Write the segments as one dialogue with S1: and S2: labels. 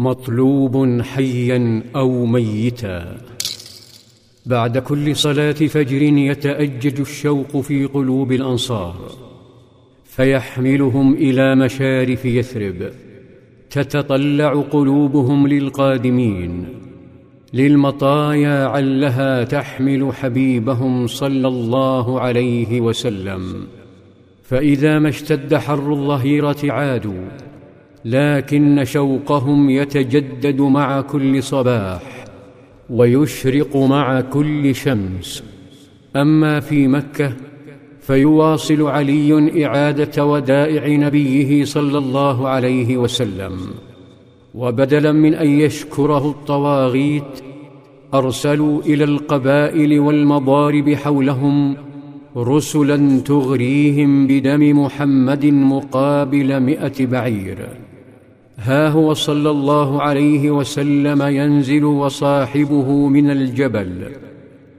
S1: مطلوب حيا أو ميتا. بعد كل صلاة فجر يتأجج الشوق في قلوب الأنصار فيحملهم إلى مشارف يثرب. تتطلع قلوبهم للقادمين للمطايا علها تحمل حبيبهم صلى الله عليه وسلم. فإذا ما اشتد حر الظهيرة عادوا لكن شوقهم يتجدد مع كل صباح ويشرق مع كل شمس. أما في مكة فيواصل علي إعادة ودائع نبيه صلى الله عليه وسلم. وبدلا من أن يشكره الطواغيت أرسلوا إلى القبائل والمضارب حولهم رسلا تغريهم بدم محمد مقابل مائه بعير. ها هو صلى الله عليه وسلم ينزل وصاحبه من الجبل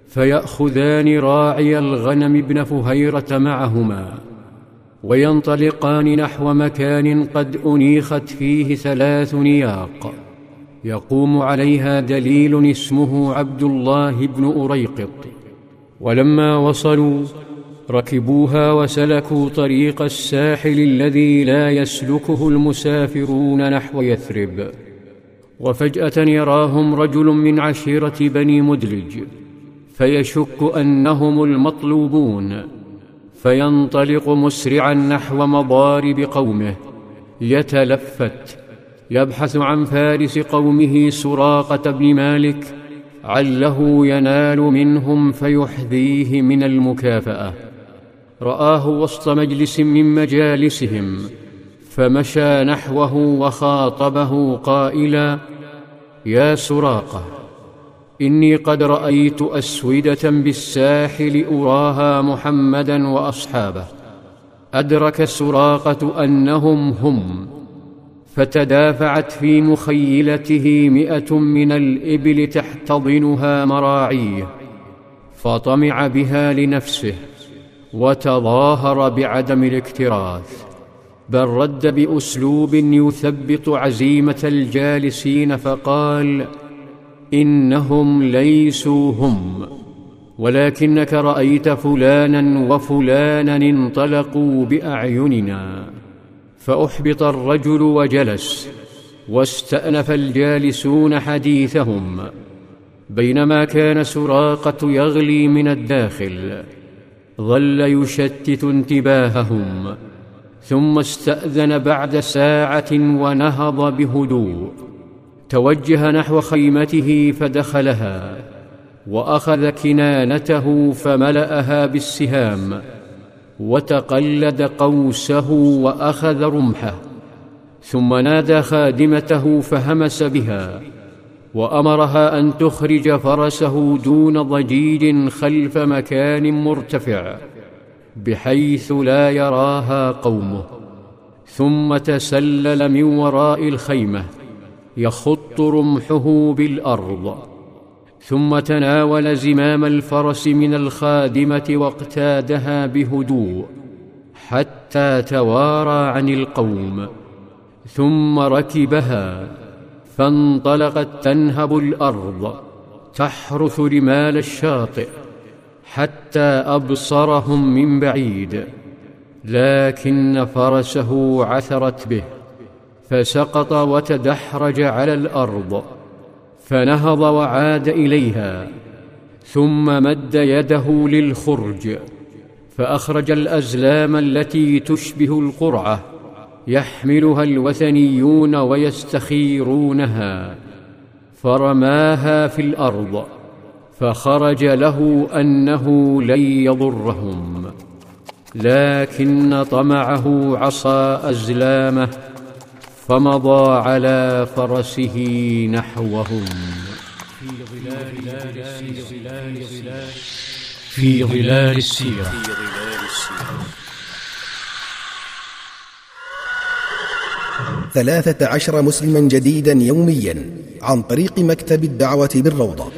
S1: فيأخذان راعي الغنم ابن فهيرة معهما وينطلقان نحو مكان قد أنيخت فيه ثلاث نياق يقوم عليها دليل اسمه عبد الله بن أريقط. ولما وصلوا ركبوها وسلكوا طريق الساحل الذي لا يسلكه المسافرون نحو يثرب. وفجأة يراهم رجل من عشيرة بني مدلج فيشك أنهم المطلوبون فينطلق مسرعا نحو مضارب قومه يتلفت يبحث عن فارس قومه سراقة بن مالك عله ينال منهم فيحذيه من المكافأة. رآه وسط مجلس من مجالسهم فمشى نحوه وخاطبه قائلا يا سراقة إني قد رأيت أسودة بالساحل أراها محمدا وأصحابه أدرك سراقة أنهم هم فتدافعت في مخيلته مئة من الإبل تحتضنها مراعيه فطمع بها لنفسه وتظاهر بعدم الاكتراث بل رد بأسلوب يثبط عزيمة الجالسين فقال إنهم ليسوا هم ولكنك رأيت فلانا وفلانا انطلقوا بأعيننا فأحبط الرجل وجلس واستأنف الجالسون حديثهم بينما كان سراقة يغلي من الداخل. ظل يشتت انتباههم ثم استأذن بعد ساعة ونهض بهدوء. توجه نحو خيمته فدخلها وأخذ كنانته فملأها بالسهام وتقلد قوسه وأخذ رمحه ثم نادى خادمته فهمس بها. وأمرها أن تخرج فرسه دون ضجيج خلف مكان مرتفع بحيث لا يراها قومه. ثم تسلل من وراء الخيمة يخط رمحه بالأرض. ثم تناول زمام الفرس من الخادمة واقتادها بهدوء حتى توارى عن القوم ثم ركبها. فانطلقت تنهب الأرض تحرث رمال الشاطئ حتى أبصرهم من بعيد لكن فرسه عثرت به فسقط وتدحرج على الأرض فنهض وعاد إليها ثم مد يده للخرج فأخرج الأزلام التي تشبه القرعة. يحملها الوثنيون ويستخيرونها فرماها في الأرض فخرج له أنه لن يضرهم. لكن طمعه عصى أزلامه فمضى على فرسه نحوهم. في ظلال السيرة.
S2: ثلاثة عشر مسلما جديدا يوميا عن طريق مكتب الدعوة بالروضة.